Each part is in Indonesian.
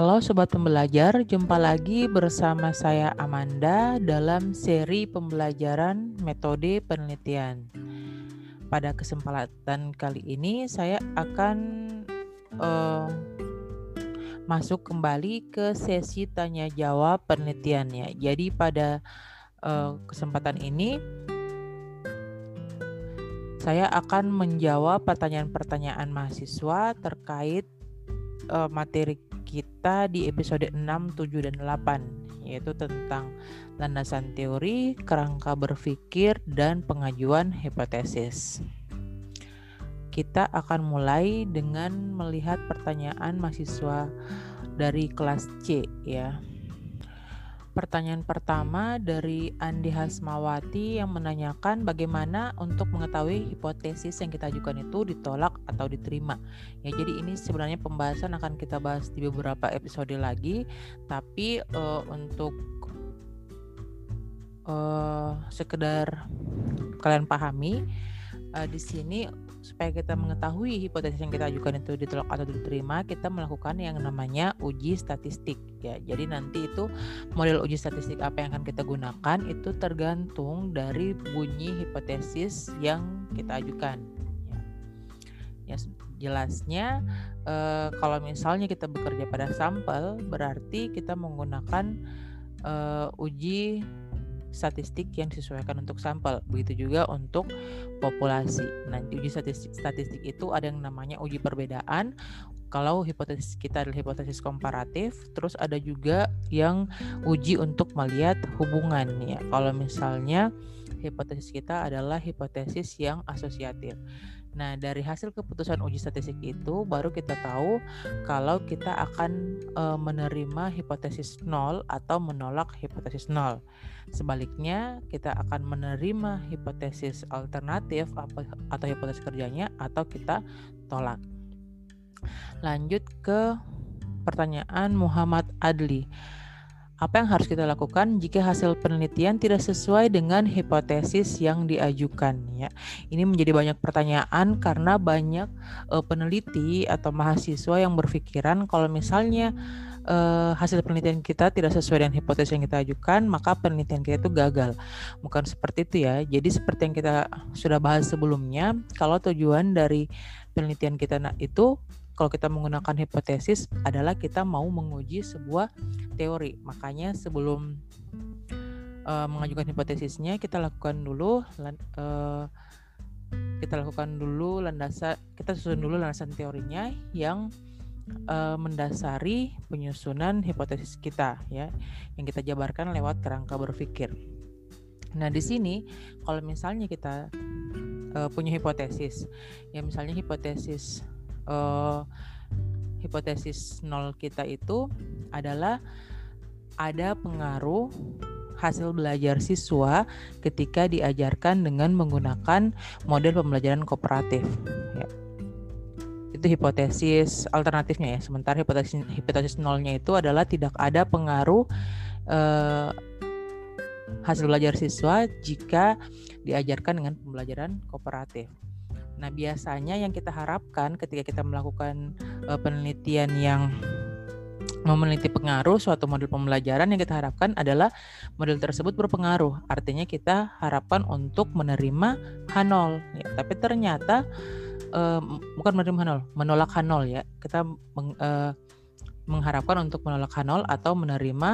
Halo Sobat Pembelajar, jumpa lagi bersama saya Amanda dalam seri pembelajaran metode penelitian. Pada kesempatan kali ini saya akan uh, masuk kembali ke sesi tanya jawab penelitiannya. Jadi pada uh, kesempatan ini saya akan menjawab pertanyaan-pertanyaan mahasiswa terkait uh, materi kita di episode 6, 7, dan 8 yaitu tentang landasan teori, kerangka berpikir, dan pengajuan hipotesis. Kita akan mulai dengan melihat pertanyaan mahasiswa dari kelas C ya. Pertanyaan pertama dari Andi Hasmawati yang menanyakan bagaimana untuk mengetahui hipotesis yang kita ajukan itu ditolak atau diterima. Ya, jadi ini sebenarnya pembahasan akan kita bahas di beberapa episode lagi, tapi uh, untuk uh, sekedar kalian pahami uh, di sini supaya kita mengetahui hipotesis yang kita ajukan itu ditolak atau diterima, kita melakukan yang namanya uji statistik ya. Jadi nanti itu model uji statistik apa yang akan kita gunakan itu tergantung dari bunyi hipotesis yang kita ajukan. Ya, ya jelasnya eh, kalau misalnya kita bekerja pada sampel berarti kita menggunakan eh, uji statistik yang disesuaikan untuk sampel. Begitu juga untuk populasi. Nah, uji statistik, statistik itu ada yang namanya uji perbedaan. Kalau hipotesis kita adalah hipotesis komparatif, terus ada juga yang uji untuk melihat hubungan ya. Kalau misalnya hipotesis kita adalah hipotesis yang asosiatif. Nah, dari hasil keputusan uji statistik itu baru kita tahu kalau kita akan e, menerima hipotesis nol atau menolak hipotesis nol. Sebaliknya, kita akan menerima hipotesis alternatif atau hipotesis kerjanya atau kita tolak. Lanjut ke pertanyaan Muhammad Adli. Apa yang harus kita lakukan jika hasil penelitian tidak sesuai dengan hipotesis yang diajukan ya. Ini menjadi banyak pertanyaan karena banyak uh, peneliti atau mahasiswa yang berpikiran kalau misalnya uh, hasil penelitian kita tidak sesuai dengan hipotesis yang kita ajukan, maka penelitian kita itu gagal. Bukan seperti itu ya. Jadi seperti yang kita sudah bahas sebelumnya, kalau tujuan dari penelitian kita itu kalau kita menggunakan hipotesis adalah kita mau menguji sebuah teori. Makanya sebelum uh, mengajukan hipotesisnya kita lakukan dulu uh, kita lakukan dulu landasan kita susun dulu landasan teorinya yang uh, mendasari penyusunan hipotesis kita ya yang kita jabarkan lewat kerangka berpikir. Nah, di sini kalau misalnya kita punya hipotesis, ya misalnya hipotesis uh, hipotesis nol kita itu adalah ada pengaruh hasil belajar siswa ketika diajarkan dengan menggunakan model pembelajaran kooperatif. Ya. Itu hipotesis alternatifnya ya. Sementara hipotesis hipotesis nolnya itu adalah tidak ada pengaruh eh, hasil belajar siswa jika diajarkan dengan pembelajaran kooperatif. Nah, biasanya yang kita harapkan ketika kita melakukan uh, penelitian yang meneliti pengaruh suatu model pembelajaran yang kita harapkan adalah model tersebut berpengaruh. Artinya kita harapkan untuk menerima H0 ya. Tapi ternyata uh, bukan menerima H0, menolak H0 ya. Kita meng, uh, mengharapkan untuk menolak H0 atau menerima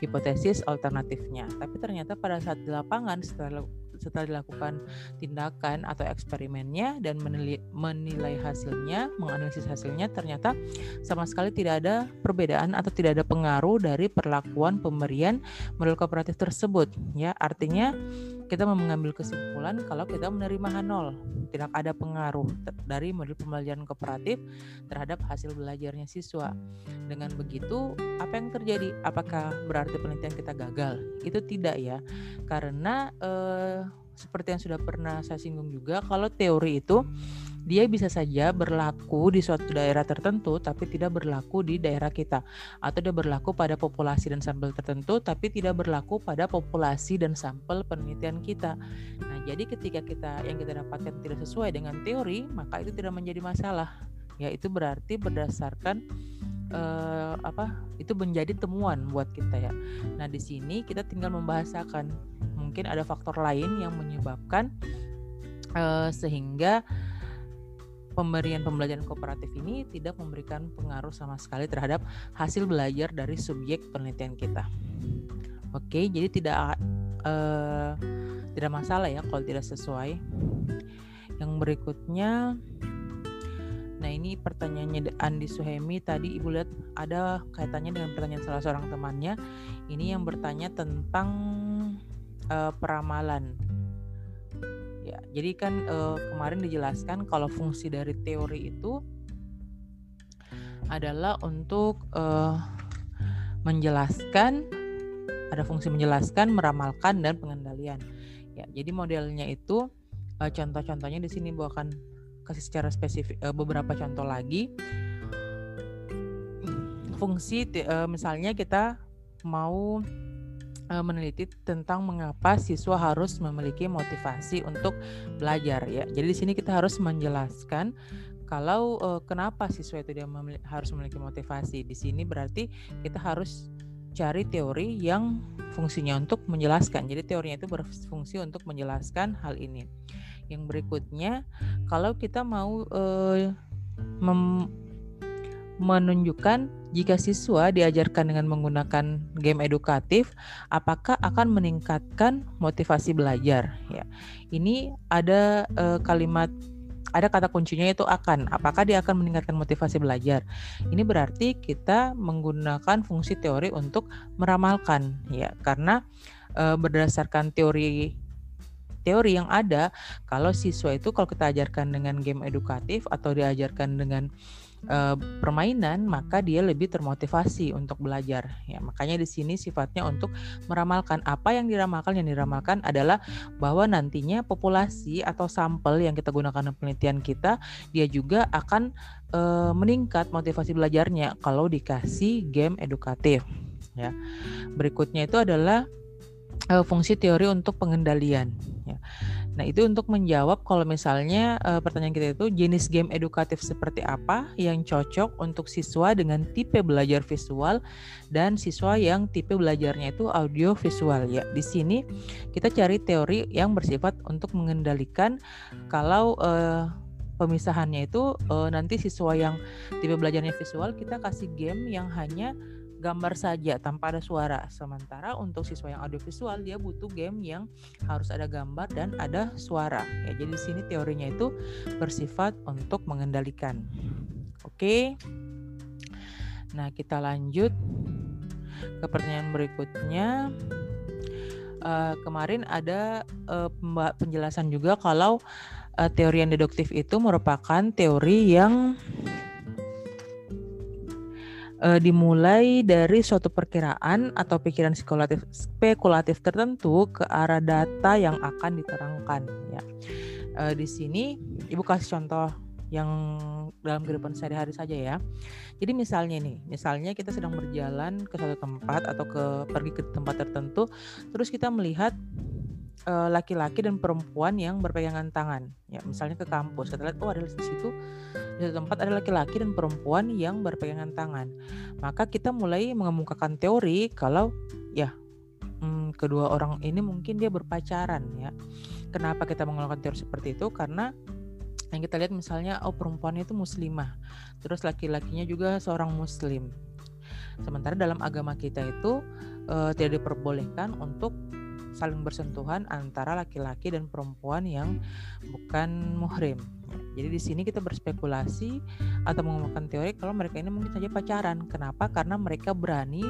hipotesis alternatifnya. Tapi ternyata pada saat di lapangan setelah setelah dilakukan tindakan atau eksperimennya dan menilai, menilai hasilnya, menganalisis hasilnya ternyata sama sekali tidak ada perbedaan atau tidak ada pengaruh dari perlakuan pemberian model kooperatif tersebut. Ya artinya kita mengambil kesimpulan kalau kita menerima H0 tidak ada pengaruh dari model pembelajaran kooperatif terhadap hasil belajarnya siswa. Dengan begitu apa yang terjadi? Apakah berarti penelitian kita gagal? Itu tidak ya. Karena eh, seperti yang sudah pernah saya singgung juga kalau teori itu dia bisa saja berlaku di suatu daerah tertentu tapi tidak berlaku di daerah kita atau dia berlaku pada populasi dan sampel tertentu tapi tidak berlaku pada populasi dan sampel penelitian kita. Nah, jadi ketika kita yang kita dapatkan tidak sesuai dengan teori, maka itu tidak menjadi masalah. Ya, itu berarti berdasarkan uh, apa itu menjadi temuan buat kita ya. Nah di sini kita tinggal membahasakan mungkin ada faktor lain yang menyebabkan uh, sehingga pemberian pembelajaran kooperatif ini tidak memberikan pengaruh sama sekali terhadap hasil belajar dari subjek penelitian kita. Oke, jadi tidak uh, tidak masalah ya kalau tidak sesuai. Yang berikutnya Nah ini pertanyaannya Andi Suhemi tadi ibu lihat ada kaitannya dengan pertanyaan salah seorang temannya. Ini yang bertanya tentang uh, peramalan. Ya, jadi kan uh, kemarin dijelaskan kalau fungsi dari teori itu adalah untuk uh, menjelaskan ada fungsi menjelaskan, meramalkan dan pengendalian. Ya, jadi modelnya itu uh, contoh-contohnya di sini Bu akan kasih secara spesifik beberapa contoh lagi. Fungsi uh, misalnya kita mau meneliti tentang mengapa siswa harus memiliki motivasi untuk belajar ya. Jadi di sini kita harus menjelaskan kalau uh, kenapa siswa itu dia harus memiliki motivasi. Di sini berarti kita harus cari teori yang fungsinya untuk menjelaskan. Jadi teorinya itu berfungsi untuk menjelaskan hal ini. Yang berikutnya, kalau kita mau uh, menunjukkan jika siswa diajarkan dengan menggunakan game edukatif, apakah akan meningkatkan motivasi belajar? Ya, ini ada uh, kalimat ada kata kuncinya itu akan. Apakah dia akan meningkatkan motivasi belajar? Ini berarti kita menggunakan fungsi teori untuk meramalkan, ya, karena e, berdasarkan teori teori yang ada, kalau siswa itu kalau kita ajarkan dengan game edukatif atau diajarkan dengan uh, permainan, maka dia lebih termotivasi untuk belajar. Ya, makanya di sini sifatnya untuk meramalkan apa yang diramalkan. Yang diramalkan adalah bahwa nantinya populasi atau sampel yang kita gunakan dalam penelitian kita, dia juga akan uh, meningkat motivasi belajarnya kalau dikasih game edukatif. Ya, berikutnya itu adalah uh, fungsi teori untuk pengendalian. Ya. Nah, itu untuk menjawab kalau misalnya uh, pertanyaan kita itu jenis game edukatif seperti apa yang cocok untuk siswa dengan tipe belajar visual dan siswa yang tipe belajarnya itu audio visual ya. Di sini kita cari teori yang bersifat untuk mengendalikan kalau uh, pemisahannya itu uh, nanti siswa yang tipe belajarnya visual kita kasih game yang hanya gambar saja tanpa ada suara. Sementara untuk siswa yang audiovisual dia butuh game yang harus ada gambar dan ada suara. Ya, jadi di sini teorinya itu bersifat untuk mengendalikan. Oke. Nah, kita lanjut ke pertanyaan berikutnya. Uh, kemarin ada uh, penjelasan juga kalau uh, teori yang deduktif itu merupakan teori yang uh, dimulai dari suatu perkiraan atau pikiran spekulatif spekulatif tertentu ke arah data yang akan diterangkan ya. Uh, di sini Ibu kasih contoh yang dalam kehidupan sehari-hari saja ya. Jadi misalnya nih, misalnya kita sedang berjalan ke suatu tempat atau ke pergi ke tempat tertentu, terus kita melihat laki-laki dan perempuan yang berpegangan tangan. Ya, misalnya ke kampus, kita lihat oh ada di situ di tempat ada laki-laki dan perempuan yang berpegangan tangan. Maka kita mulai mengemukakan teori kalau ya hmm, kedua orang ini mungkin dia berpacaran ya. Kenapa kita mengeluarkan teori seperti itu? Karena yang kita lihat misalnya oh perempuan itu muslimah, terus laki-lakinya juga seorang muslim. Sementara dalam agama kita itu uh, tidak diperbolehkan untuk saling bersentuhan antara laki-laki dan perempuan yang bukan muhrim. Jadi di sini kita berspekulasi atau menggunakan teori kalau mereka ini mungkin saja pacaran. Kenapa? Karena mereka berani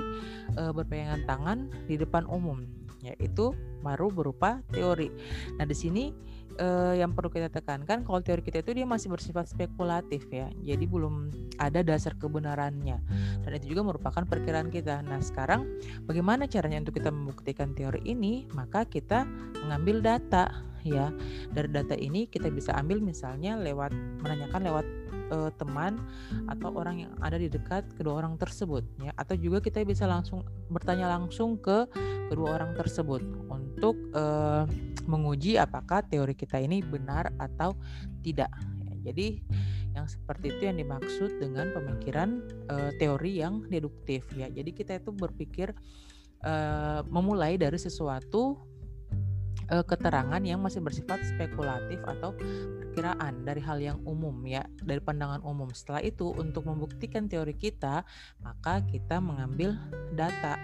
e, berpegangan tangan di depan umum. Yaitu baru berupa teori. Nah, di sini uh, yang perlu kita tekankan kalau teori kita itu dia masih bersifat spekulatif ya. Jadi belum ada dasar kebenarannya. Dan itu juga merupakan perkiraan kita. Nah, sekarang bagaimana caranya untuk kita membuktikan teori ini? Maka kita mengambil data ya. Dari data ini kita bisa ambil misalnya lewat menanyakan lewat uh, teman atau orang yang ada di dekat kedua orang tersebut ya atau juga kita bisa langsung bertanya langsung ke kedua orang tersebut untuk uh, menguji apakah teori kita ini benar atau tidak ya, Jadi yang seperti itu yang dimaksud dengan pemikiran uh, teori yang deduktif ya. Jadi kita itu berpikir uh, memulai dari sesuatu uh, keterangan yang masih bersifat spekulatif atau perkiraan dari hal yang umum ya, dari pandangan umum. Setelah itu untuk membuktikan teori kita, maka kita mengambil data.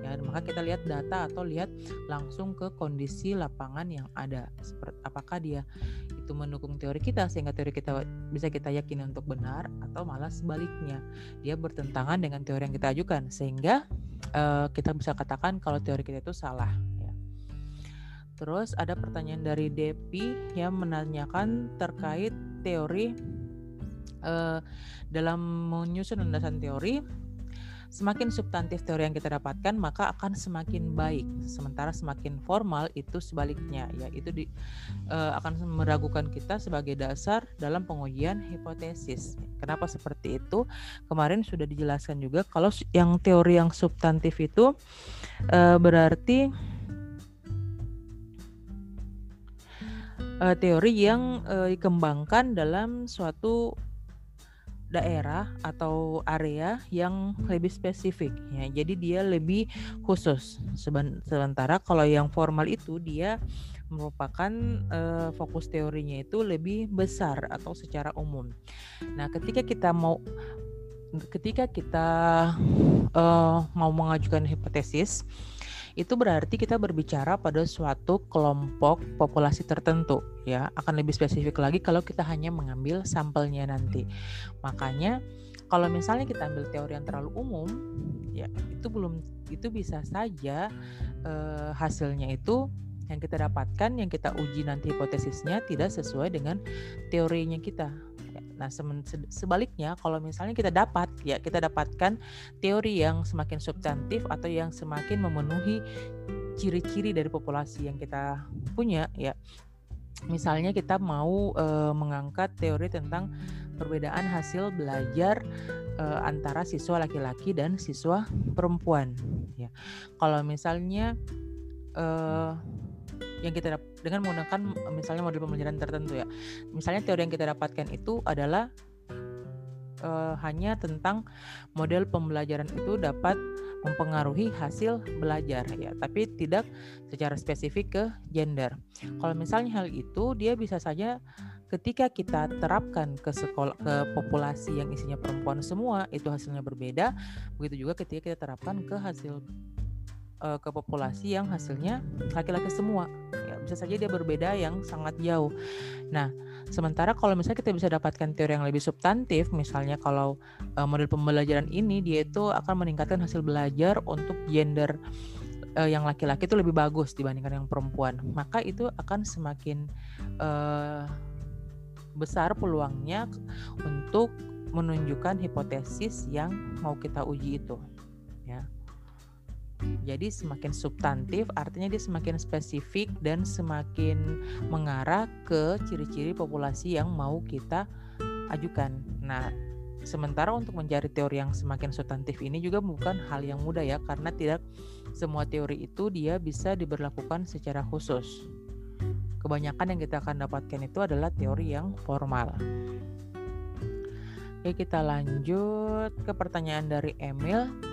Ya maka kita lihat data atau lihat langsung ke kondisi lapangan yang ada. Seperti apakah dia itu mendukung teori kita sehingga teori kita bisa kita yakini untuk benar atau malah sebaliknya. Dia bertentangan dengan teori yang kita ajukan sehingga uh, kita bisa katakan kalau teori kita itu salah Terus ada pertanyaan dari Depi yang menanyakan terkait teori uh, dalam menyusun landasan teori semakin substantif teori yang kita dapatkan maka akan semakin baik. Sementara semakin formal itu sebaliknya ya itu di, uh, akan meragukan kita sebagai dasar dalam pengujian hipotesis. Kenapa seperti itu? Kemarin sudah dijelaskan juga kalau yang teori yang substantif itu uh, berarti uh, teori yang uh, dikembangkan dalam suatu daerah atau area yang lebih spesifik ya. Jadi dia lebih khusus. Sementara kalau yang formal itu dia merupakan uh, fokus teorinya itu lebih besar atau secara umum. Nah, ketika kita mau ketika kita uh, mau mengajukan hipotesis itu berarti kita berbicara pada suatu kelompok populasi tertentu ya. Akan lebih spesifik lagi kalau kita hanya mengambil sampelnya nanti. Makanya kalau misalnya kita ambil teori yang terlalu umum ya itu belum itu bisa saja eh, hasilnya itu yang kita dapatkan yang kita uji nanti hipotesisnya tidak sesuai dengan teorinya kita Nah, sebaliknya kalau misalnya kita dapat ya kita dapatkan teori yang semakin substantif atau yang semakin memenuhi ciri-ciri dari populasi yang kita punya ya. Misalnya kita mau e, mengangkat teori tentang perbedaan hasil belajar e, antara siswa laki-laki dan siswa perempuan ya. Kalau misalnya e, yang kita dengan menggunakan misalnya model pembelajaran tertentu ya. Misalnya teori yang kita dapatkan itu adalah uh, hanya tentang model pembelajaran itu dapat mempengaruhi hasil belajar ya, tapi tidak secara spesifik ke gender. Kalau misalnya hal itu dia bisa saja ketika kita terapkan ke sekolah ke populasi yang isinya perempuan semua itu hasilnya berbeda. Begitu juga ketika kita terapkan ke hasil uh, ke populasi yang hasilnya laki-laki semua. Ya, bisa saja dia berbeda yang sangat jauh. Nah, sementara kalau misalnya kita bisa dapatkan teori yang lebih substantif, misalnya kalau uh, model pembelajaran ini dia itu akan meningkatkan hasil belajar untuk gender uh, yang laki-laki itu lebih bagus dibandingkan yang perempuan, maka itu akan semakin uh, besar peluangnya untuk menunjukkan hipotesis yang mau kita uji itu. Jadi semakin substantif artinya dia semakin spesifik dan semakin mengarah ke ciri-ciri populasi yang mau kita ajukan. Nah, sementara untuk mencari teori yang semakin substantif ini juga bukan hal yang mudah ya karena tidak semua teori itu dia bisa diberlakukan secara khusus. Kebanyakan yang kita akan dapatkan itu adalah teori yang formal. Oke, kita lanjut ke pertanyaan dari Emil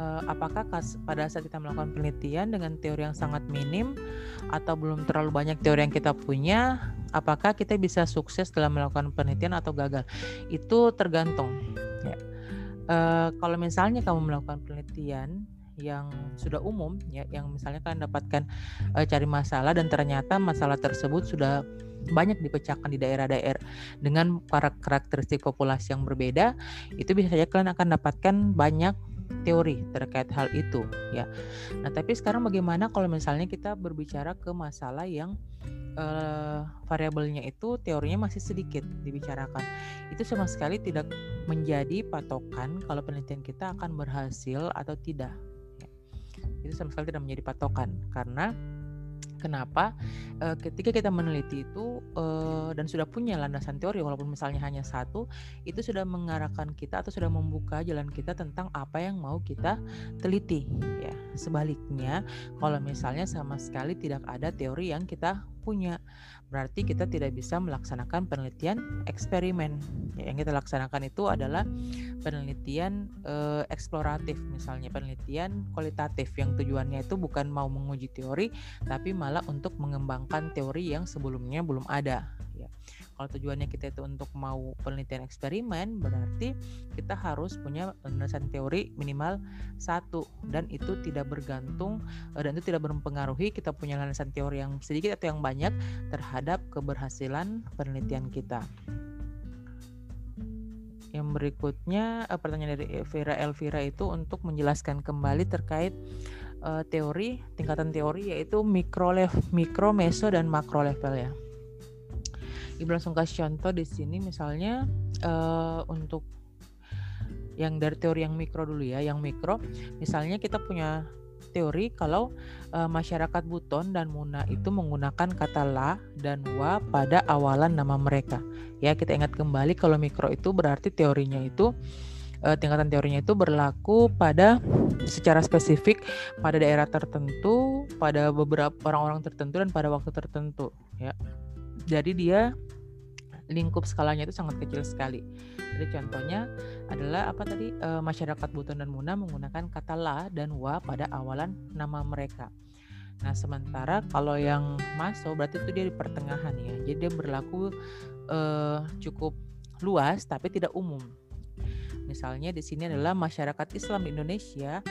uh, apakah pada saat kita melakukan penelitian dengan teori yang sangat minim atau belum terlalu banyak teori yang kita punya, apakah kita bisa sukses dalam melakukan penelitian atau gagal? Itu tergantung. Ya. Uh, kalau misalnya kamu melakukan penelitian yang sudah umum ya yang misalnya kalian dapatkan uh, cari masalah dan ternyata masalah tersebut sudah banyak dipecahkan di daerah-daerah dengan karakteristik populasi yang berbeda itu bisa saja kalian akan dapatkan banyak teori terkait hal itu ya. Nah, tapi sekarang bagaimana kalau misalnya kita berbicara ke masalah yang uh, variabelnya itu teorinya masih sedikit dibicarakan. Itu sama sekali tidak menjadi patokan kalau penelitian kita akan berhasil atau tidak. Ya. Itu sama sekali tidak menjadi patokan karena Kenapa? E, ketika kita meneliti itu e, dan sudah punya landasan teori, walaupun misalnya hanya satu, itu sudah mengarahkan kita atau sudah membuka jalan kita tentang apa yang mau kita teliti, ya. sebaliknya kalau misalnya sama sekali tidak ada teori yang kita punya berarti kita tidak bisa melaksanakan penelitian eksperimen. Ya, yang kita laksanakan itu adalah penelitian e, eksploratif, misalnya penelitian kualitatif yang tujuannya itu bukan mau menguji teori, tapi malah untuk mengembangkan teori yang sebelumnya belum ada kalau tujuannya kita itu untuk mau penelitian eksperimen berarti kita harus punya landasan teori minimal satu. Dan itu tidak bergantung eh, dan itu tidak berpengaruhi kita punya landasan teori yang sedikit atau yang banyak terhadap keberhasilan penelitian kita. Yang berikutnya eh, pertanyaan dari Vera Elvira itu untuk menjelaskan kembali terkait uh, teori tingkatan teori yaitu mikro level, mikro, meso dan makro level ya. Ibu langsung kasih contoh di sini misalnya uh, untuk yang dari teori yang mikro dulu ya, yang mikro misalnya kita punya teori kalau uh, masyarakat Buton dan Muna itu menggunakan kata la dan wa pada awalan nama mereka. Ya, kita ingat kembali kalau mikro itu berarti teorinya itu uh, tingkatan teorinya itu berlaku pada secara spesifik pada daerah tertentu, pada beberapa orang-orang tertentu dan pada waktu tertentu, ya. Jadi dia lingkup skalanya itu sangat kecil sekali. Jadi contohnya adalah apa tadi e, masyarakat Buton dan Muna menggunakan kata la dan wa pada awalan nama mereka. Nah sementara kalau yang masuk berarti itu dia di pertengahan ya. Jadi dia berlaku e, cukup luas tapi tidak umum. Misalnya di sini adalah masyarakat Islam di Indonesia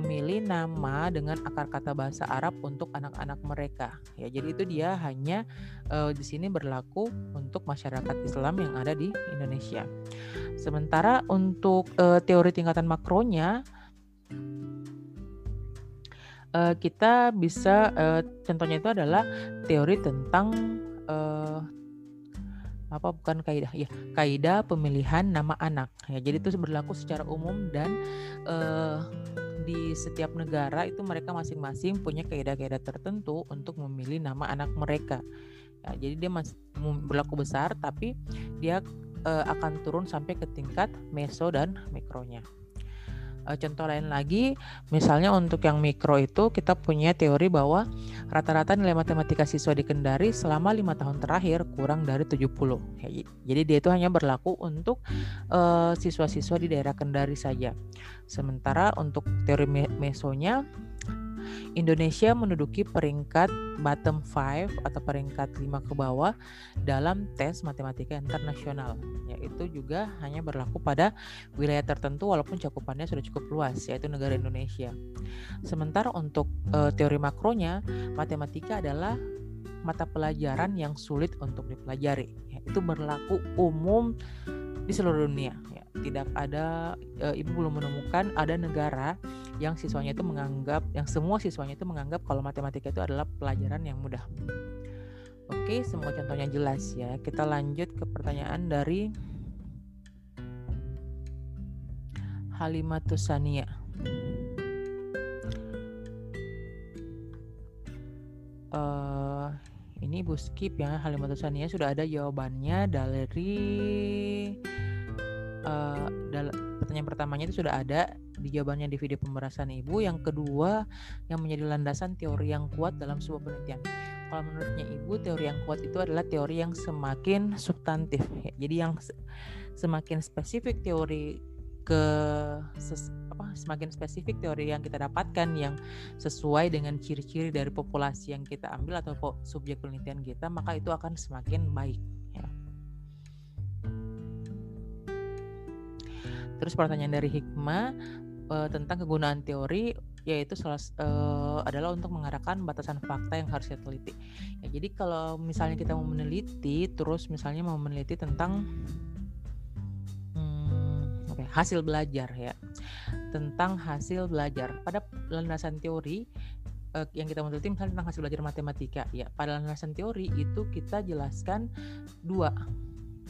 memilih nama dengan akar kata bahasa Arab untuk anak-anak mereka. Ya, jadi itu dia hanya uh, di sini berlaku untuk masyarakat Islam yang ada di Indonesia. Sementara untuk uh, teori tingkatan makronya uh, kita bisa uh, contohnya itu adalah teori tentang uh, apa bukan kaidah ya kaidah pemilihan nama anak ya jadi itu berlaku secara umum dan uh, di setiap negara itu mereka masing-masing punya kaidah-kaidah tertentu untuk memilih nama anak mereka. Ya, jadi dia berlaku besar tapi dia uh, akan turun sampai ke tingkat meso dan mikronya uh, contoh lain lagi misalnya untuk yang mikro itu kita punya teori bahwa rata-rata nilai matematika siswa di Kendari selama lima tahun terakhir kurang dari 70 ya, jadi dia itu hanya berlaku untuk uh, siswa-siswa di daerah Kendari saja. Sementara untuk teori mesonya Indonesia menduduki peringkat bottom 5 atau peringkat 5 ke bawah dalam tes matematika internasional. Yaitu juga hanya berlaku pada wilayah tertentu walaupun cakupannya sudah cukup luas yaitu negara Indonesia. Sementara untuk e, teori makronya, matematika adalah mata pelajaran yang sulit untuk dipelajari. Ya, itu berlaku umum di seluruh dunia. Ya, tidak ada e, ibu belum menemukan ada negara yang siswanya itu menganggap yang semua siswanya itu menganggap kalau matematika itu adalah pelajaran yang mudah. Oke, semua contohnya jelas ya. Kita lanjut ke pertanyaan dari Halimatus Sania. Uh, ini Bu skip ya Halimatus Sania sudah ada jawabannya dari uh, pertanyaan pertamanya itu sudah ada di jawabannya di video pembahasan ibu. Yang kedua yang menjadi landasan teori yang kuat dalam sebuah penelitian. Kalau menurutnya ibu teori yang kuat itu adalah teori yang semakin substantif. Ya. Jadi yang semakin spesifik teori ke apa semakin spesifik teori yang kita dapatkan yang sesuai dengan ciri-ciri dari populasi yang kita ambil atau subjek penelitian kita maka itu akan semakin baik Terus pertanyaan dari Hikmah uh, tentang kegunaan teori yaitu salah uh, adalah untuk mengarahkan batasan fakta yang harus diteliti. Ya, jadi kalau misalnya kita mau meneliti, terus misalnya mau meneliti tentang hmm, okay, hasil belajar ya, tentang hasil belajar. Pada landasan teori uh, yang kita meneliti misalnya tentang hasil belajar matematika ya. Pada landasan teori itu kita jelaskan dua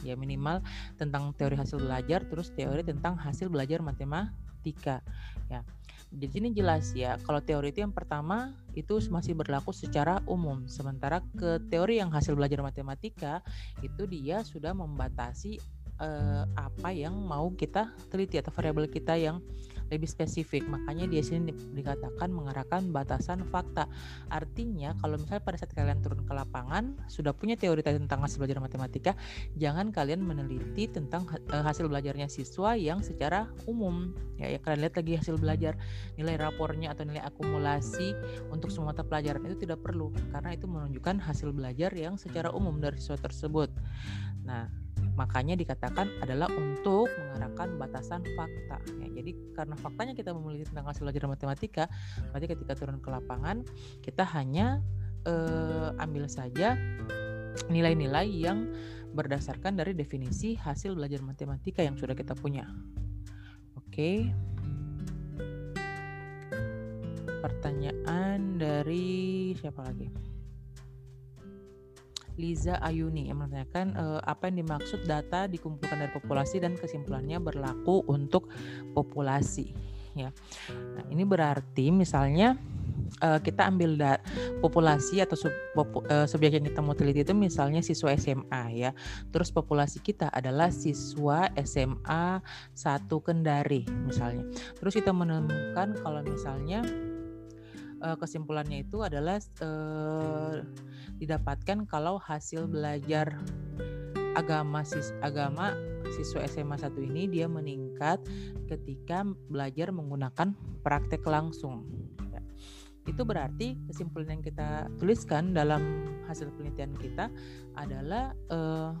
ya minimal tentang teori hasil belajar terus teori tentang hasil belajar matematika ya. Jadi ini jelas ya kalau teori itu yang pertama itu masih berlaku secara umum. Sementara ke teori yang hasil belajar matematika itu dia sudah membatasi eh, apa yang mau kita teliti atau variabel kita yang lebih spesifik. Makanya di sini dikatakan mengarahkan batasan fakta. Artinya kalau misalnya pada saat kalian turun ke lapangan sudah punya teori tentang hasil belajar matematika, jangan kalian meneliti tentang uh, hasil belajarnya siswa yang secara umum. Ya, ya kalian lihat lagi hasil belajar, nilai rapornya atau nilai akumulasi untuk semua mata pelajaran itu tidak perlu karena itu menunjukkan hasil belajar yang secara umum dari siswa tersebut. Nah, makanya dikatakan adalah untuk mengarahkan batasan fakta ya. Jadi karena faktanya kita memiliki tentang hasil belajar matematika berarti ketika turun ke lapangan kita hanya eh, ambil saja nilai-nilai yang berdasarkan dari definisi hasil belajar matematika yang sudah kita punya. Oke. Pertanyaan dari siapa lagi Liza Ayuni yang menanyakan uh, apa yang dimaksud data dikumpulkan dari populasi dan kesimpulannya berlaku untuk populasi ya. Nah, ini berarti misalnya uh, kita ambil da populasi atau sub popu, uh, subjek yang kita mau teliti itu misalnya siswa SMA ya. Terus populasi kita adalah siswa SMA satu Kendari misalnya. Terus kita menemukan kalau misalnya uh, kesimpulannya itu adalah uh, didapatkan kalau hasil belajar agama sis agama siswa SMA 1 ini dia meningkat ketika belajar menggunakan praktek langsung. Ya. Itu berarti kesimpulan yang kita tuliskan dalam hasil penelitian kita adalah uh,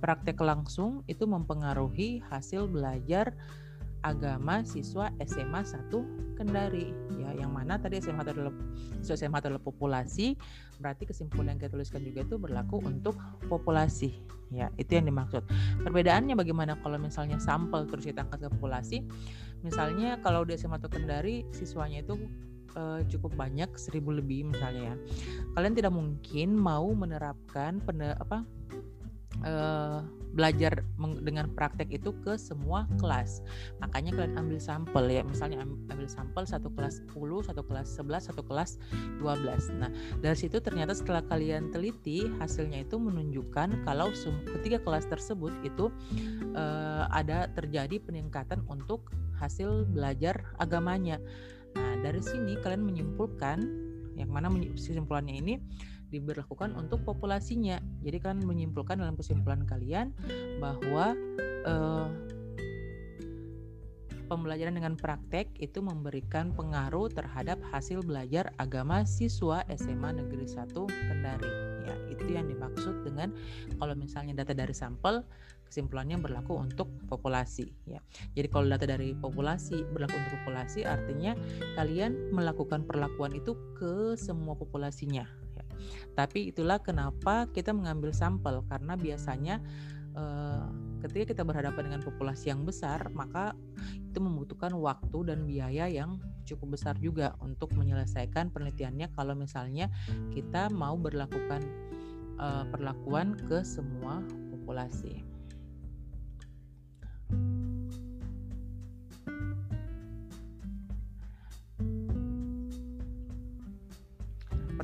praktek langsung itu mempengaruhi hasil belajar agama siswa SMA 1 Kendari. Ya yang mana tadi SMA adalah siswa SMA populasi berarti kesimpulan yang kita tuliskan juga itu berlaku untuk populasi. Ya itu yang dimaksud. Perbedaannya bagaimana kalau misalnya sampel terus kita ke populasi? Misalnya kalau di SMA 1 Kendari siswanya itu uh, cukup banyak seribu lebih misalnya ya. Kalian tidak mungkin mau menerapkan pen apa uh, belajar dengan praktek itu ke semua kelas. Makanya kalian ambil sampel ya, misalnya ambil sampel satu kelas 10, satu kelas 11, satu kelas 12. Nah, dari situ ternyata setelah kalian teliti hasilnya itu menunjukkan kalau ketiga kelas tersebut itu uh, ada terjadi peningkatan untuk hasil belajar agamanya. Nah, dari sini kalian menyimpulkan yang mana kesimpulannya ini diberlakukan untuk populasinya. Jadi kan menyimpulkan dalam kesimpulan kalian bahwa eh, pembelajaran dengan praktek itu memberikan pengaruh terhadap hasil belajar agama siswa SMA Negeri 1 Kendari. Ya, itu yang dimaksud dengan kalau misalnya data dari sampel kesimpulannya berlaku untuk populasi ya. Jadi kalau data dari populasi berlaku untuk populasi artinya kalian melakukan perlakuan itu ke semua populasinya tapi itulah kenapa kita mengambil sampel karena biasanya eh, ketika kita berhadapan dengan populasi yang besar, maka itu membutuhkan waktu dan biaya yang cukup besar juga untuk menyelesaikan penelitiannya kalau misalnya kita mau berlakukan uh, perlakuan ke semua populasi.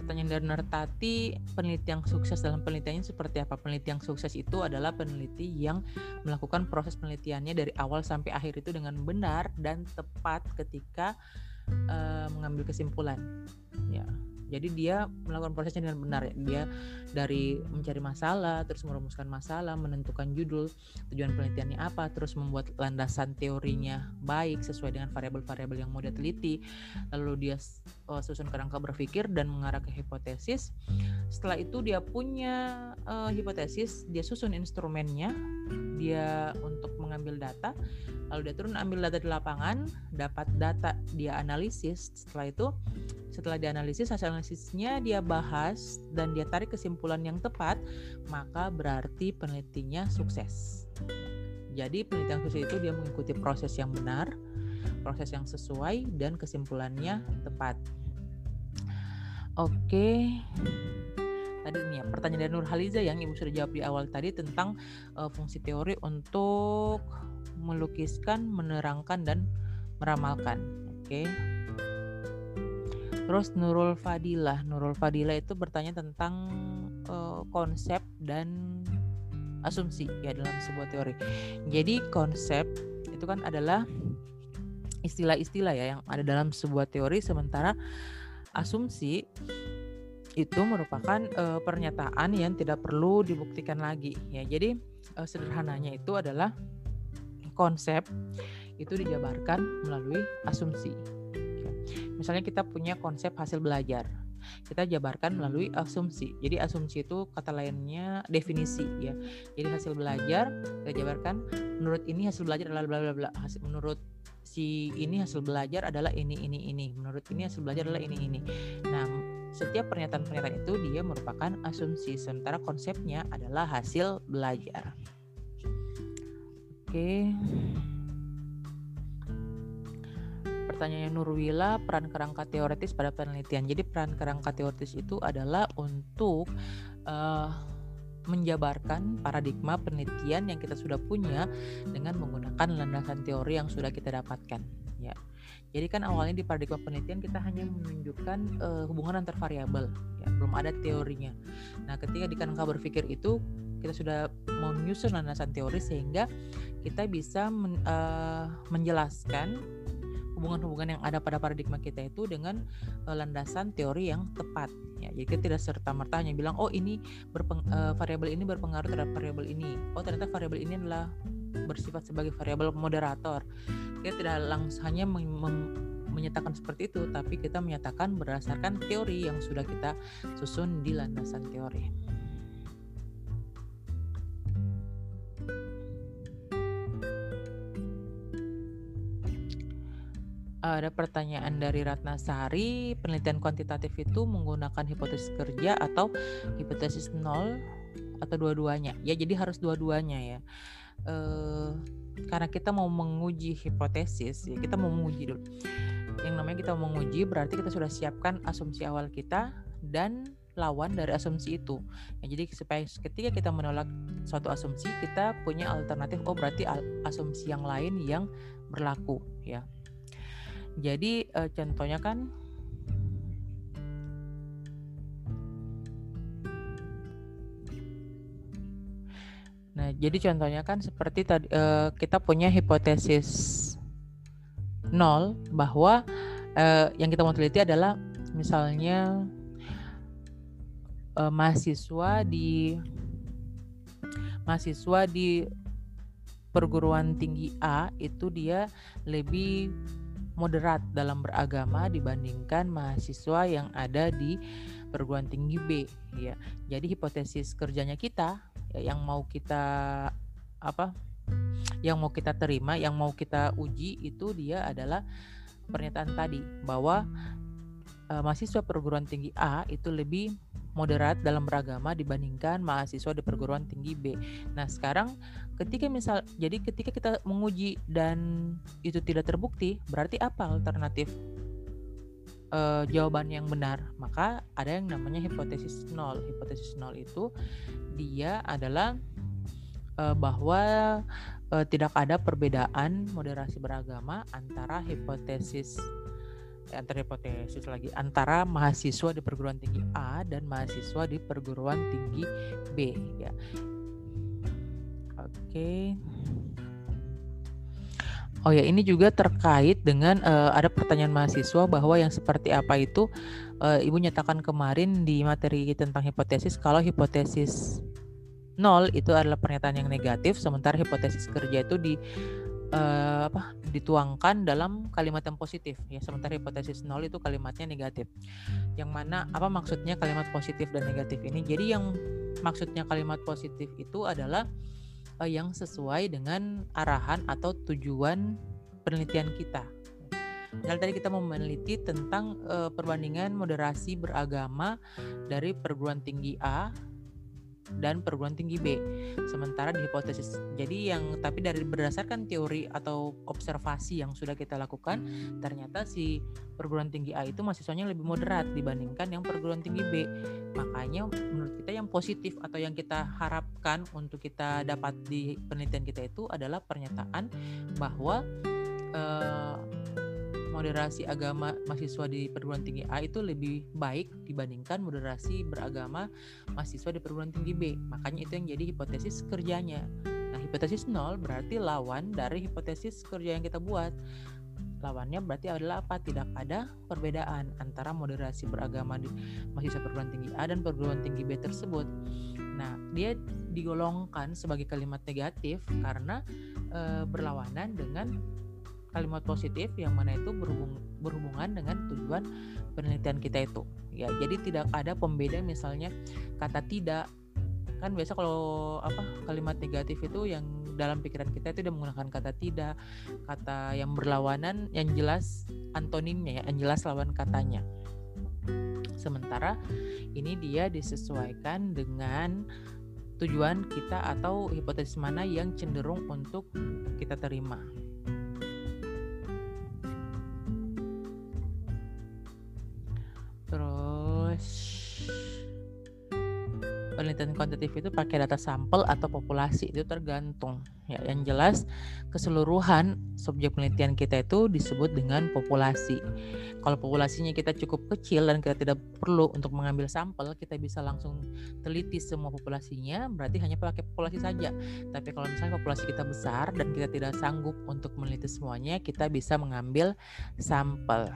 Pertanyaan dari Nertati, peneliti yang sukses dalam penelitiannya seperti apa? Peneliti yang sukses itu adalah peneliti yang melakukan proses penelitiannya dari awal sampai akhir itu dengan benar dan tepat ketika uh, mengambil kesimpulan. Ya, jadi dia melakukan prosesnya dengan benar ya. Dia dari mencari masalah, terus merumuskan masalah, menentukan judul, tujuan penelitiannya apa, terus membuat landasan teorinya baik sesuai dengan variabel-variabel yang mau dia teliti. Lalu dia uh, susun kerangka berpikir dan mengarah ke hipotesis. Setelah itu dia punya uh, hipotesis, dia susun instrumennya, dia untuk mengambil data, lalu dia turun ambil data di lapangan, dapat data dia analisis. Setelah itu setelah dianalisis hasil analisisnya dia bahas dan dia tarik kesimpulan yang tepat, maka berarti penelitinya sukses. Jadi penelitian sukses itu dia mengikuti proses yang benar, proses yang sesuai dan kesimpulannya tepat. Oke. Tadi ini ya pertanyaan dari Nur Haliza yang Ibu sudah jawab di awal tadi tentang uh, fungsi teori untuk melukiskan, menerangkan dan meramalkan. Oke. Terus Nurul Fadilah, Nurul Fadilah itu bertanya tentang uh, konsep dan asumsi ya dalam sebuah teori. Jadi konsep itu kan adalah istilah-istilah ya yang ada dalam sebuah teori sementara asumsi itu merupakan uh, pernyataan yang tidak perlu dibuktikan lagi ya. Jadi uh, sederhananya itu adalah konsep itu dijabarkan melalui asumsi. Ya. Misalnya kita punya konsep hasil belajar kita jabarkan melalui asumsi. Jadi asumsi itu kata lainnya definisi ya. Jadi hasil belajar kita jabarkan menurut ini hasil belajar adalah bla bla bla. Hasil menurut si ini hasil belajar adalah ini ini ini. Menurut ini hasil belajar adalah ini ini. Nah, setiap pernyataan-pernyataan itu dia merupakan asumsi sementara konsepnya adalah hasil belajar. Oke. Pertanyaannya Nurwila, peran kerangka teoretis pada penelitian. Jadi peran kerangka teoretis itu adalah untuk uh, menjabarkan paradigma penelitian yang kita sudah punya dengan menggunakan landasan teori yang sudah kita dapatkan. Ya. Jadi kan awalnya di paradigma penelitian kita hanya menunjukkan uh, hubungan antar variabel, ya, belum ada teorinya. Nah, ketika di kerangka berpikir itu kita sudah menyusun landasan teori sehingga kita bisa men, uh, menjelaskan hubungan-hubungan yang ada pada paradigma kita itu dengan uh, landasan teori yang tepat. Ya, jadi kita tidak serta merta hanya bilang oh ini uh, variabel ini berpengaruh terhadap variabel ini. Oh ternyata variabel ini adalah bersifat sebagai variabel moderator. Kita tidak langsung hanya menyatakan seperti itu, tapi kita menyatakan berdasarkan teori yang sudah kita susun di landasan teori. Ada pertanyaan dari Ratna Sari, penelitian kuantitatif itu menggunakan hipotesis kerja atau hipotesis nol atau dua-duanya? Ya, jadi harus dua-duanya ya. E, karena kita mau menguji hipotesis, ya kita mau menguji dulu. Yang namanya kita mau menguji berarti kita sudah siapkan asumsi awal kita dan lawan dari asumsi itu. Ya, jadi supaya ketika kita menolak suatu asumsi, kita punya alternatif. Oh, berarti asumsi yang lain yang berlaku, ya. Jadi uh, contohnya kan Nah, jadi contohnya kan seperti tadi uh, kita punya hipotesis nol bahwa uh, yang kita mau teliti adalah misalnya uh, mahasiswa di mahasiswa di perguruan tinggi A itu dia lebih moderat dalam beragama dibandingkan mahasiswa yang ada di perguruan tinggi B ya. Jadi hipotesis kerjanya kita ya, yang mau kita apa? Yang mau kita terima, yang mau kita uji itu dia adalah pernyataan tadi bahwa uh, mahasiswa perguruan tinggi A itu lebih moderat dalam beragama dibandingkan mahasiswa di perguruan tinggi B. Nah, sekarang ketika misal jadi ketika kita menguji dan itu tidak terbukti, berarti apa alternatif uh, jawaban yang benar? Maka ada yang namanya hipotesis nol. Hipotesis nol itu dia adalah uh, bahwa uh, tidak ada perbedaan moderasi beragama antara hipotesis antara hipotesis lagi antara mahasiswa di perguruan tinggi A dan mahasiswa di perguruan tinggi B ya. Oke. Oh ya, ini juga terkait dengan uh, ada pertanyaan mahasiswa bahwa yang seperti apa itu uh, Ibu nyatakan kemarin di materi tentang hipotesis kalau hipotesis nol itu adalah pernyataan yang negatif sementara hipotesis kerja itu di uh, apa dituangkan dalam kalimat yang positif. Ya sementara hipotesis nol itu kalimatnya negatif. Yang mana apa maksudnya kalimat positif dan negatif ini? Jadi yang maksudnya kalimat positif itu adalah uh, yang sesuai dengan arahan atau tujuan penelitian kita. Misalnya tadi kita mau meneliti tentang uh, perbandingan moderasi beragama dari perguruan tinggi A dan perguruan tinggi B. Sementara di hipotesis. Jadi yang tapi dari berdasarkan teori atau observasi yang sudah kita lakukan, ternyata si perguruan tinggi A itu mahasiswanya lebih moderat dibandingkan yang perguruan tinggi B. Makanya menurut kita yang positif atau yang kita harapkan untuk kita dapat di penelitian kita itu adalah pernyataan bahwa uh, moderasi agama mahasiswa di perguruan tinggi A itu lebih baik dibandingkan moderasi beragama mahasiswa di perguruan tinggi B. Makanya itu yang jadi hipotesis kerjanya. Nah, hipotesis nol berarti lawan dari hipotesis kerja yang kita buat. lawannya berarti adalah apa? Tidak ada perbedaan antara moderasi beragama di mahasiswa perguruan tinggi A dan perguruan tinggi B tersebut. Nah, dia digolongkan sebagai kalimat negatif karena e, berlawanan dengan kalimat positif yang mana itu berhubung, berhubungan dengan tujuan penelitian kita itu. Ya, jadi tidak ada pembeda misalnya kata tidak. Kan biasa kalau apa kalimat negatif itu yang dalam pikiran kita itu udah menggunakan kata tidak kata yang berlawanan yang jelas antonimnya ya yang jelas lawan katanya. Sementara ini dia disesuaikan dengan tujuan kita atau hipotesis mana yang cenderung untuk kita terima penelitian kuantitatif itu pakai data sampel atau populasi itu tergantung ya. Yang jelas keseluruhan subjek penelitian kita itu disebut dengan populasi. Kalau populasinya kita cukup kecil dan kita tidak perlu untuk mengambil sampel kita bisa langsung teliti semua populasinya berarti hanya pakai populasi saja. Tapi kalau misalnya populasi kita besar dan kita tidak sanggup untuk meneliti semuanya kita bisa mengambil sampel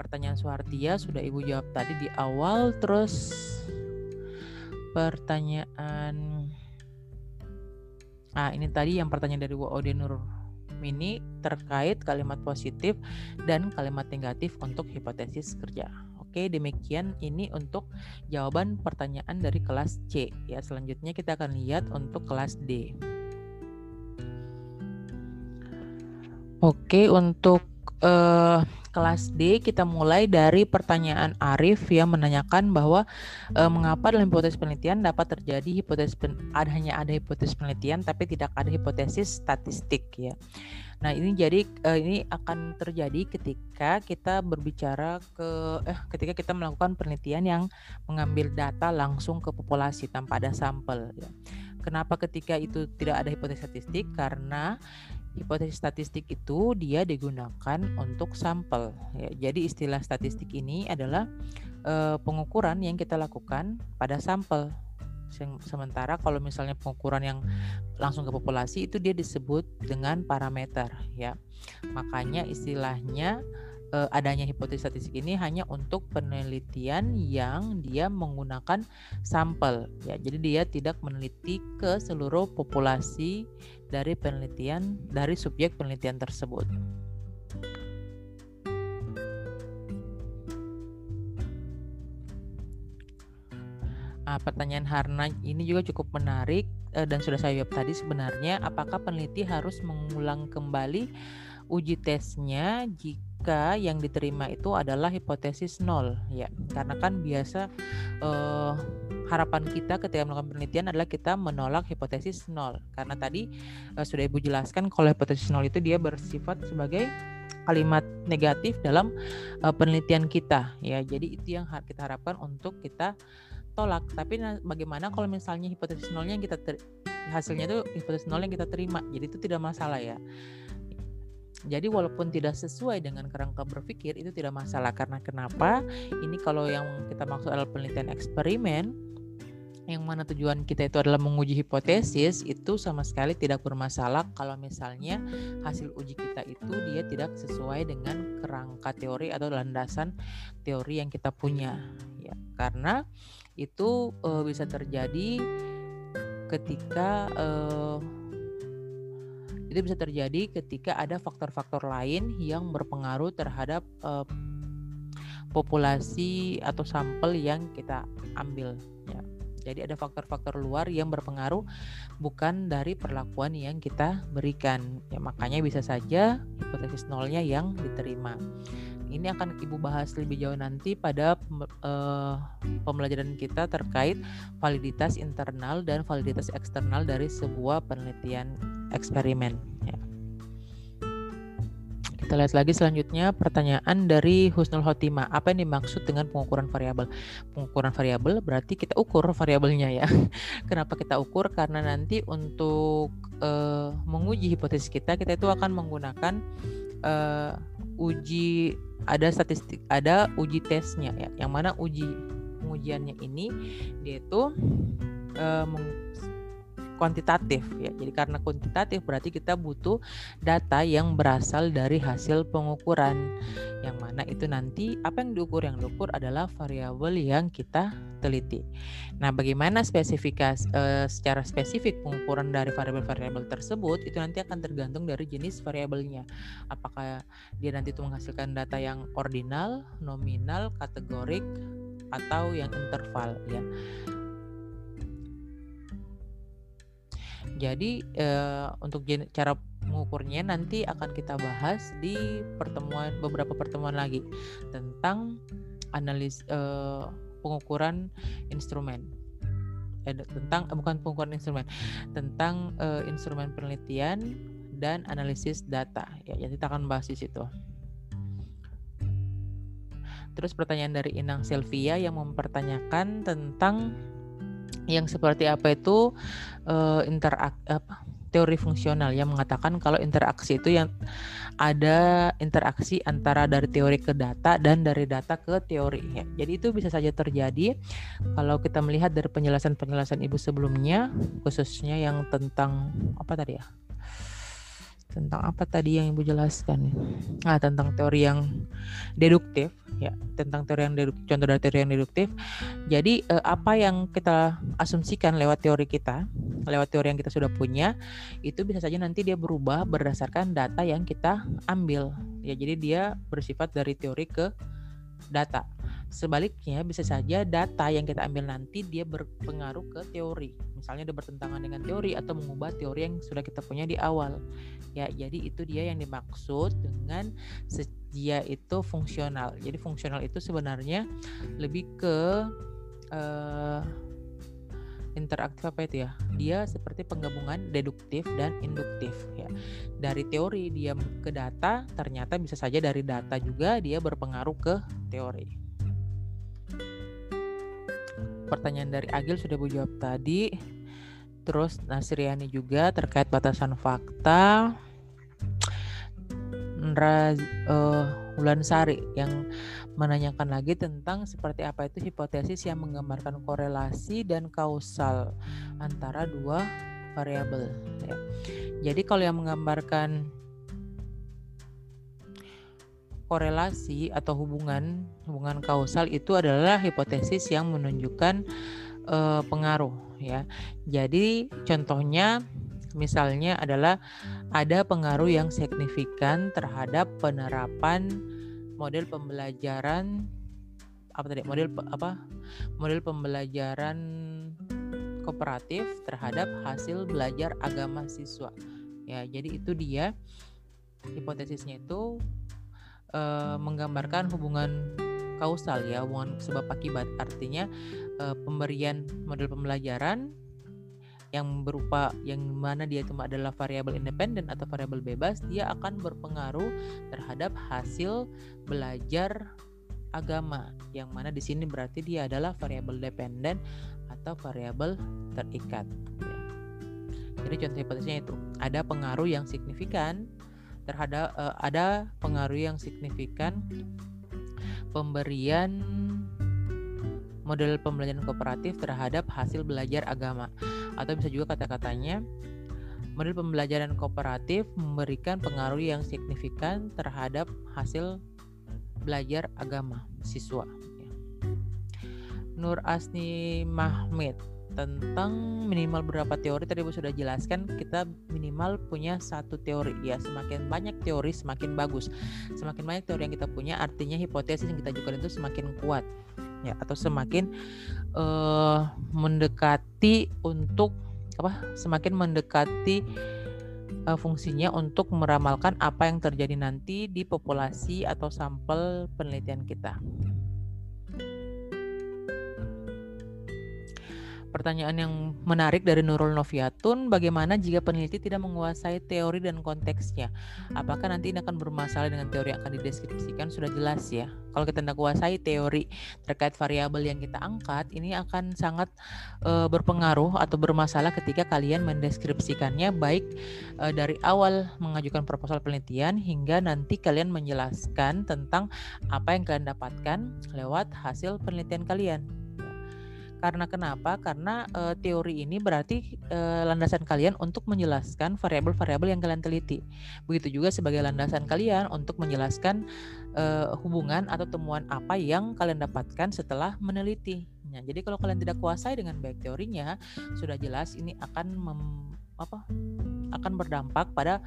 pertanyaan Suhartia sudah ibu jawab tadi di awal terus pertanyaan ah ini tadi yang pertanyaan dari Wode Nur Mini terkait kalimat positif dan kalimat negatif untuk hipotesis kerja. Oke, demikian ini untuk jawaban pertanyaan dari kelas C. Ya, selanjutnya kita akan lihat untuk kelas D. Oke, untuk uh, kelas D kita mulai dari pertanyaan Arif yang menanyakan bahwa e, mengapa dalam hipotesis penelitian dapat terjadi hipotesis pen, ada hanya ada hipotesis penelitian tapi tidak ada hipotesis statistik ya. Nah, ini jadi e, ini akan terjadi ketika kita berbicara ke eh ketika kita melakukan penelitian yang mengambil data langsung ke populasi tanpa ada sampel ya. Kenapa ketika itu tidak ada hipotesis statistik? Karena hipotesis statistik itu dia digunakan untuk sampel. Ya, jadi istilah statistik ini adalah e, pengukuran yang kita lakukan pada sampel. Sementara kalau misalnya pengukuran yang langsung ke populasi itu dia disebut dengan parameter ya. Makanya istilahnya uh, adanya hipotesis statistik ini hanya untuk penelitian yang dia menggunakan sampel ya. Jadi dia tidak meneliti ke seluruh populasi dari penelitian dari subjek penelitian tersebut. Nah, pertanyaan Harna ini juga cukup menarik eh, dan sudah saya jawab tadi sebenarnya apakah peneliti harus mengulang kembali uji tesnya jika jika yang diterima itu adalah hipotesis nol ya. Karena kan biasa uh, harapan kita ketika melakukan penelitian adalah kita menolak hipotesis nol. Karena tadi uh, sudah ibu jelaskan kalau hipotesis nol itu dia bersifat sebagai kalimat negatif dalam uh, penelitian kita ya. Jadi itu yang kita harapkan untuk kita tolak. Tapi bagaimana kalau misalnya hipotesis nolnya yang kita hasilnya itu hipotesis nol yang kita terima? Jadi itu tidak masalah ya jadi walaupun tidak sesuai dengan kerangka berpikir itu tidak masalah karena kenapa? Ini kalau yang kita maksud adalah penelitian eksperimen yang mana tujuan kita itu adalah menguji hipotesis itu sama sekali tidak bermasalah kalau misalnya hasil uji kita itu dia tidak sesuai dengan kerangka teori atau landasan teori yang kita punya ya karena itu e, bisa terjadi ketika e, itu bisa terjadi ketika ada faktor-faktor lain yang berpengaruh terhadap uh, populasi atau sampel yang kita ambil ya. Jadi ada faktor-faktor luar yang berpengaruh bukan dari perlakuan yang kita berikan. Ya makanya bisa saja hipotesis nolnya yang diterima. Ini akan Ibu bahas lebih jauh nanti pada uh, pembelajaran kita terkait validitas internal dan validitas eksternal dari sebuah penelitian eksperimen. Ya. Kita lihat lagi selanjutnya pertanyaan dari Husnul Hotima. Apa yang dimaksud dengan pengukuran variabel? Pengukuran variabel berarti kita ukur variabelnya ya. Kenapa kita ukur? Karena nanti untuk uh, menguji hipotesis kita, kita itu akan menggunakan uh, uji ada statistik ada uji tesnya ya. Yang mana uji pengujiannya ini dia itu uh, kuantitatif ya. Jadi karena kuantitatif berarti kita butuh data yang berasal dari hasil pengukuran yang mana itu nanti apa yang diukur yang diukur adalah variabel yang kita teliti. Nah, bagaimana spesifikasi uh, secara spesifik pengukuran dari variabel-variabel tersebut itu nanti akan tergantung dari jenis variabelnya. Apakah dia nanti itu menghasilkan data yang ordinal, nominal, kategorik atau yang interval ya. Jadi uh, untuk cara mengukurnya nanti akan kita bahas di pertemuan beberapa pertemuan lagi tentang analis uh, pengukuran instrumen eh, tentang eh, bukan pengukuran instrumen tentang uh, instrumen penelitian dan analisis data ya jadi kita akan bahas di situ. Terus pertanyaan dari Inang Sylvia yang mempertanyakan tentang yang seperti apa itu uh, interak apa teori fungsional yang mengatakan kalau interaksi itu yang ada interaksi antara dari teori ke data dan dari data ke teori ya. Jadi itu bisa saja terjadi kalau kita melihat dari penjelasan-penjelasan Ibu sebelumnya khususnya yang tentang apa tadi ya? Tentang apa tadi yang ibu jelaskan ah tentang teori yang deduktif ya. Tentang teori yang deduktif contoh dari teori yang deduktif. Jadi eh, apa yang kita asumsikan lewat teori kita lewat teori yang kita sudah punya itu bisa saja nanti dia berubah berdasarkan data yang kita ambil. Ya jadi dia bersifat dari teori ke data Sebaliknya bisa saja data yang kita ambil nanti dia berpengaruh ke teori. Misalnya dia bertentangan dengan teori atau mengubah teori yang sudah kita punya di awal. Ya, jadi itu dia yang dimaksud dengan dia itu fungsional. Jadi fungsional itu sebenarnya lebih ke uh, interaktif apa itu ya? Dia seperti penggabungan deduktif dan induktif ya. Dari teori dia ke data, ternyata bisa saja dari data juga dia berpengaruh ke teori pertanyaan dari Agil sudah Bu jawab tadi. Terus Nasriani juga terkait batasan fakta. Nra uh, Wulan Sari yang menanyakan lagi tentang seperti apa itu hipotesis yang menggambarkan korelasi dan kausal antara dua variabel. Ya. Jadi kalau yang menggambarkan korelasi atau hubungan hubungan kausal itu adalah hipotesis yang menunjukkan uh, pengaruh ya. Jadi contohnya misalnya adalah ada pengaruh yang signifikan terhadap penerapan model pembelajaran apa tadi? Model apa? Model pembelajaran kooperatif terhadap hasil belajar agama siswa. Ya jadi itu dia hipotesisnya itu uh, menggambarkan hubungan kausal ya, hubungan sebab akibat. Artinya uh, pemberian model pembelajaran yang berupa yang mana dia cuma adalah variabel independen atau variabel bebas, dia akan berpengaruh terhadap hasil belajar agama yang mana di sini berarti dia adalah variabel dependen atau variabel terikat. Ya. Jadi contoh hipotesisnya itu ada pengaruh yang signifikan terhadap uh, ada pengaruh yang signifikan pemberian model pembelajaran kooperatif terhadap hasil belajar agama. Atau bisa juga kata-katanya model pembelajaran kooperatif memberikan pengaruh yang signifikan terhadap hasil belajar agama siswa. Nur Asni Mahmid tentang minimal berapa teori tadi Bu sudah jelaskan kita minimal punya satu teori. Ya semakin banyak teori semakin bagus. Semakin banyak teori yang kita punya artinya hipotesis yang kita ajukan itu semakin kuat ya atau semakin uh, mendekati untuk apa semakin mendekati uh, fungsinya untuk meramalkan apa yang terjadi nanti di populasi atau sampel penelitian kita. Pertanyaan yang menarik dari Nurul Noviatun, bagaimana jika peneliti tidak menguasai teori dan konteksnya? Apakah nanti ini akan bermasalah dengan teori yang akan dideskripsikan? Sudah jelas ya. Kalau kita tidak menguasai teori terkait variabel yang kita angkat, ini akan sangat e, berpengaruh atau bermasalah ketika kalian mendeskripsikannya baik e, dari awal mengajukan proposal penelitian hingga nanti kalian menjelaskan tentang apa yang kalian dapatkan lewat hasil penelitian kalian. Karena kenapa? Karena uh, teori ini berarti uh, landasan kalian untuk menjelaskan variabel-variabel yang kalian teliti. Begitu juga sebagai landasan kalian untuk menjelaskan uh, hubungan atau temuan apa yang kalian dapatkan setelah meneliti. Nah, jadi kalau kalian tidak kuasai dengan baik teorinya, sudah jelas ini akan mem, apa? akan berdampak pada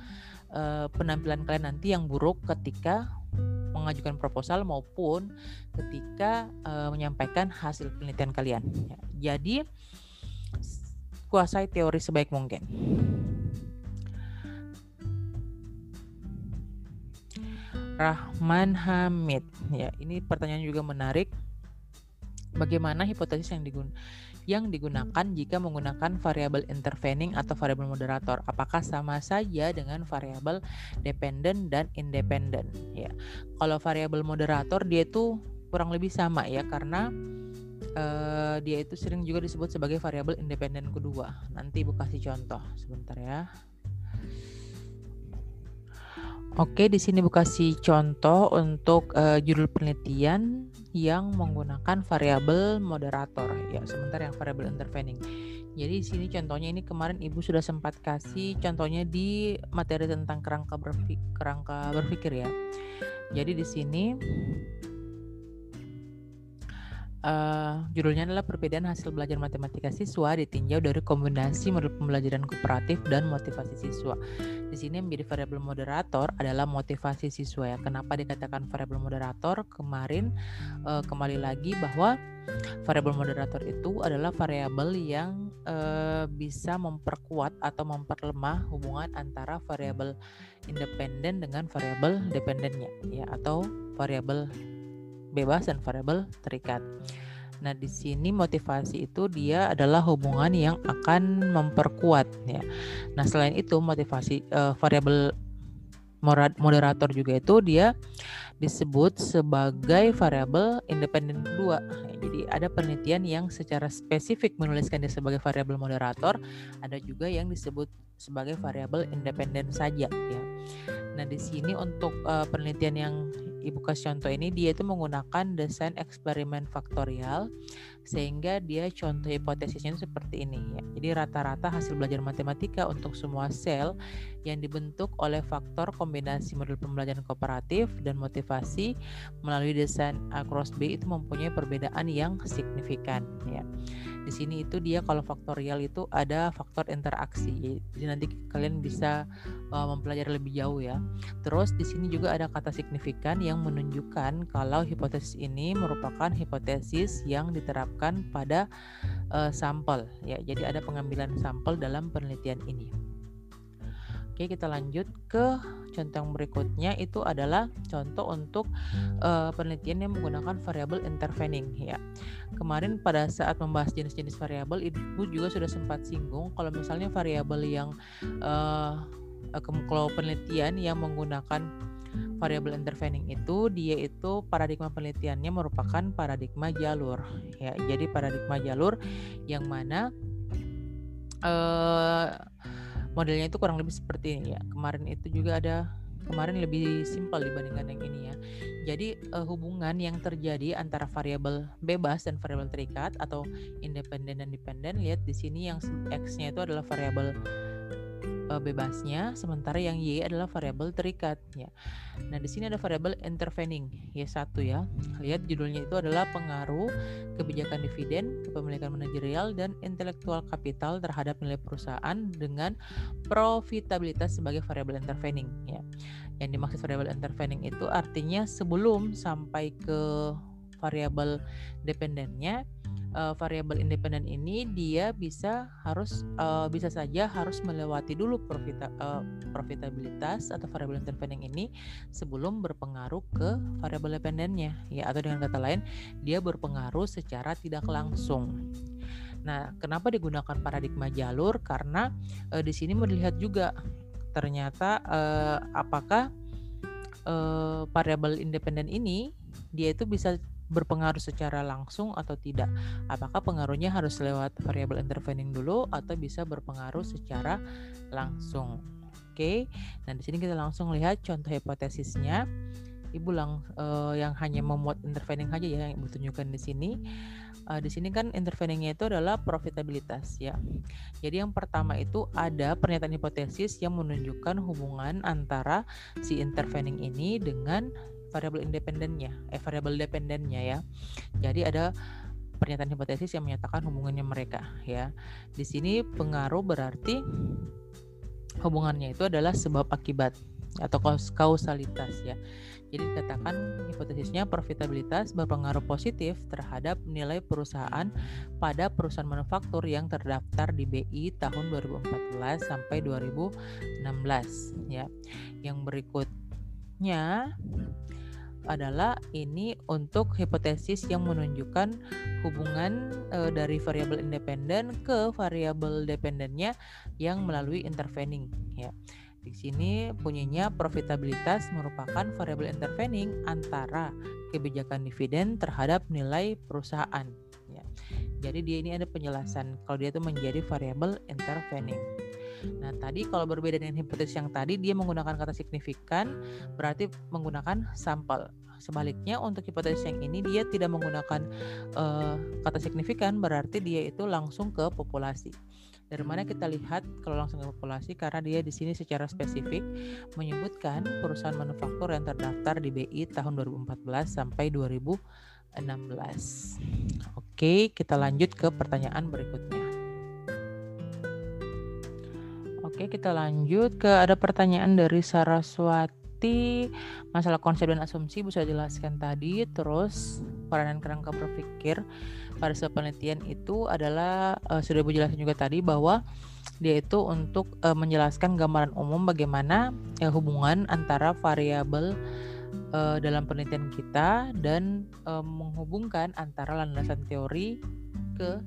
uh, penampilan kalian nanti yang buruk ketika mengajukan proposal maupun ketika uh, menyampaikan hasil penelitian kalian. Ya, jadi kuasai teori sebaik mungkin. Rahman Hamid. Ya, ini pertanyaan juga menarik. Bagaimana hipotesis yang digunakan yang digunakan jika menggunakan variabel intervening atau variabel moderator. Apakah sama saja dengan variabel dependent dan independent? Ya, kalau variabel moderator dia itu kurang lebih sama ya karena uh, dia itu sering juga disebut sebagai variabel independen kedua. Nanti ibu kasih contoh sebentar ya. Oke, di sini Bu kasih contoh untuk uh, judul penelitian yang menggunakan variabel moderator ya, sementara yang variabel intervening. Jadi di sini contohnya ini kemarin Ibu sudah sempat kasih contohnya di materi tentang kerangka berpikir, kerangka berpikir ya. Jadi di sini Uh, judulnya adalah perbedaan hasil belajar matematika siswa ditinjau dari kombinasi model pembelajaran kooperatif dan motivasi siswa. Di sini menjadi variabel moderator adalah motivasi siswa ya. Kenapa dikatakan variabel moderator? Kemarin uh, kembali lagi bahwa variabel moderator itu adalah variabel yang uh, bisa memperkuat atau memperlemah hubungan antara variabel independen dengan variabel dependennya ya atau variabel bebas dan variabel terikat. Nah, di sini motivasi itu dia adalah hubungan yang akan memperkuat ya. Nah, selain itu motivasi uh, variabel moderator juga itu dia disebut sebagai variabel independen kedua. Jadi ada penelitian yang secara spesifik menuliskan dia sebagai variabel moderator, ada juga yang disebut sebagai variabel independen saja ya. Nah, di sini untuk uh, penelitian yang Ibu kasih contoh ini dia itu menggunakan desain eksperimen faktorial sehingga dia contoh hipotesisnya seperti ini ya. Jadi rata-rata hasil belajar matematika untuk semua sel yang dibentuk oleh faktor kombinasi model pembelajaran kooperatif dan motivasi melalui desain A cross B itu mempunyai perbedaan yang signifikan ya di sini itu dia kalau faktorial itu ada faktor interaksi. Jadi nanti kalian bisa uh, mempelajari lebih jauh ya. Terus di sini juga ada kata signifikan yang menunjukkan kalau hipotesis ini merupakan hipotesis yang diterapkan pada uh, sampel ya. Jadi ada pengambilan sampel dalam penelitian ini Oke, kita lanjut ke contoh yang berikutnya itu adalah contoh untuk uh, penelitian yang menggunakan variabel intervening ya. Kemarin pada saat membahas jenis-jenis variabel Ibu juga sudah sempat singgung kalau misalnya variabel yang uh, kalau penelitian yang menggunakan variabel intervening itu dia itu paradigma penelitiannya merupakan paradigma jalur ya. Jadi paradigma jalur yang mana uh, modelnya itu kurang lebih seperti ini ya. Kemarin itu juga ada kemarin lebih simpel dibandingkan yang ini ya. Jadi uh, hubungan yang terjadi antara variabel bebas dan variabel terikat atau independen dan dependen lihat di sini yang x-nya itu adalah variabel uh, bebasnya, sementara yang y adalah variabel terikat ya. Nah, di sini ada variabel intervening y1 ya. Lihat judulnya itu adalah pengaruh kebijakan dividen, kepemilikan manajerial dan intelektual kapital terhadap nilai perusahaan dengan profitabilitas sebagai variabel intervening ya. Yang dimaksud variabel intervening itu artinya sebelum sampai ke variabel dependennya uh, variabel independen ini dia bisa harus uh, bisa saja harus melewati dulu profita, uh, profitabilitas atau variabel intervening ini sebelum berpengaruh ke variabel dependennya ya atau dengan kata lain dia berpengaruh secara tidak langsung. Nah, kenapa digunakan paradigma jalur? Karena uh, di sini mau dilihat juga ternyata uh, apakah uh, variabel independen ini dia itu bisa berpengaruh secara langsung atau tidak. Apakah pengaruhnya harus lewat variabel intervening dulu atau bisa berpengaruh secara langsung. Oke. Nah, di sini kita langsung lihat contoh hipotesisnya. Ibu lang uh, yang hanya memuat intervening saja ya yang Ibu tunjukkan di sini. Uh, di sini kan interveningnya itu adalah profitabilitas ya. Jadi yang pertama itu ada pernyataan hipotesis yang menunjukkan hubungan antara si intervening ini dengan variabel independennya, eh variabel dependennya ya. Jadi ada pernyataan hipotesis yang menyatakan hubungannya mereka ya. Di sini pengaruh berarti hubungannya itu adalah sebab akibat atau kausalitas ya. Jadi dikatakan hipotesisnya profitabilitas berpengaruh positif terhadap nilai perusahaan pada perusahaan manufaktur yang terdaftar di BI tahun 2014 sampai 2016 ya. Yang berikutnya adalah ini untuk hipotesis yang menunjukkan hubungan e, dari variabel independen ke variabel dependennya yang melalui intervening ya. Di sini bunyinya profitabilitas merupakan variabel intervening antara kebijakan dividen terhadap nilai perusahaan. Ya. Jadi dia ini ada penjelasan kalau dia itu menjadi variabel intervening. Nah, tadi kalau berbeda dengan hipotesis yang tadi dia menggunakan kata signifikan berarti menggunakan sampel. Sebaliknya untuk hipotesis yang ini dia tidak menggunakan uh, kata signifikan berarti dia itu langsung ke populasi. Dari mana kita lihat kalau langsung ke populasi karena dia di sini secara spesifik menyebutkan perusahaan manufaktur yang terdaftar di BI tahun 2014 sampai 2016. Oke, kita lanjut ke pertanyaan berikutnya. Oke, kita lanjut ke ada pertanyaan dari Saraswati masalah konsep dan asumsi bisa jelaskan tadi terus peranan kerangka berpikir pada sebuah penelitian itu adalah uh, sudah ibu jelaskan juga tadi bahwa dia itu untuk uh, menjelaskan gambaran umum bagaimana uh, hubungan antara variabel uh, dalam penelitian kita dan uh, menghubungkan antara landasan teori ke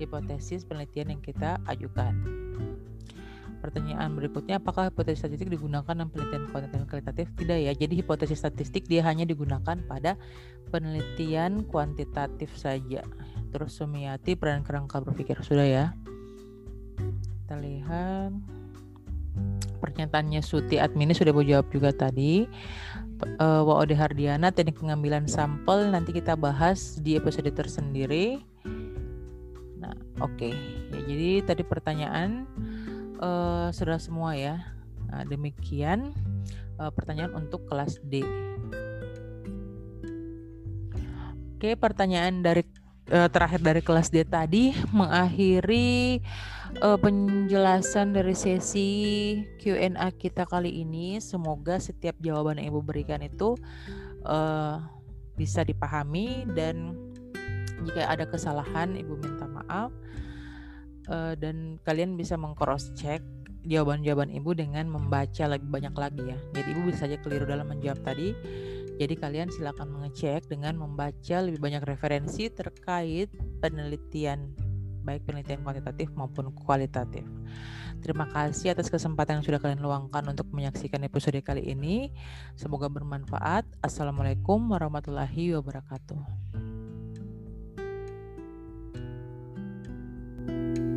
hipotesis penelitian yang kita ajukan. Pertanyaan berikutnya, apakah hipotesis statistik digunakan dalam penelitian kuantitatif kualitatif? Tidak ya. Jadi hipotesis statistik dia hanya digunakan pada penelitian kuantitatif saja. Terus Sumiati peran kerangka berpikir sudah ya. Kita lihat pernyataannya Suti Admini sudah mau jawab juga tadi. Uh, Ode Hardiana teknik pengambilan sampel nanti kita bahas di episode tersendiri. Nah, oke. Okay. Ya, jadi tadi pertanyaan uh, sudah semua ya. Nah, demikian uh, pertanyaan untuk kelas D. Oke, pertanyaan dari uh, terakhir dari kelas D tadi mengakhiri uh, penjelasan dari sesi Q&A kita kali ini. Semoga setiap jawaban yang Ibu berikan itu uh, bisa dipahami dan jika ada kesalahan Ibu minta maaf uh, dan kalian bisa mengcross check jawaban-jawaban ibu dengan membaca lebih banyak lagi ya. Jadi ibu bisa saja keliru dalam menjawab tadi. Jadi kalian silakan mengecek dengan membaca lebih banyak referensi terkait penelitian baik penelitian kuantitatif maupun kualitatif. Terima kasih atas kesempatan yang sudah kalian luangkan untuk menyaksikan episode kali ini. Semoga bermanfaat. Assalamualaikum warahmatullahi wabarakatuh. thank you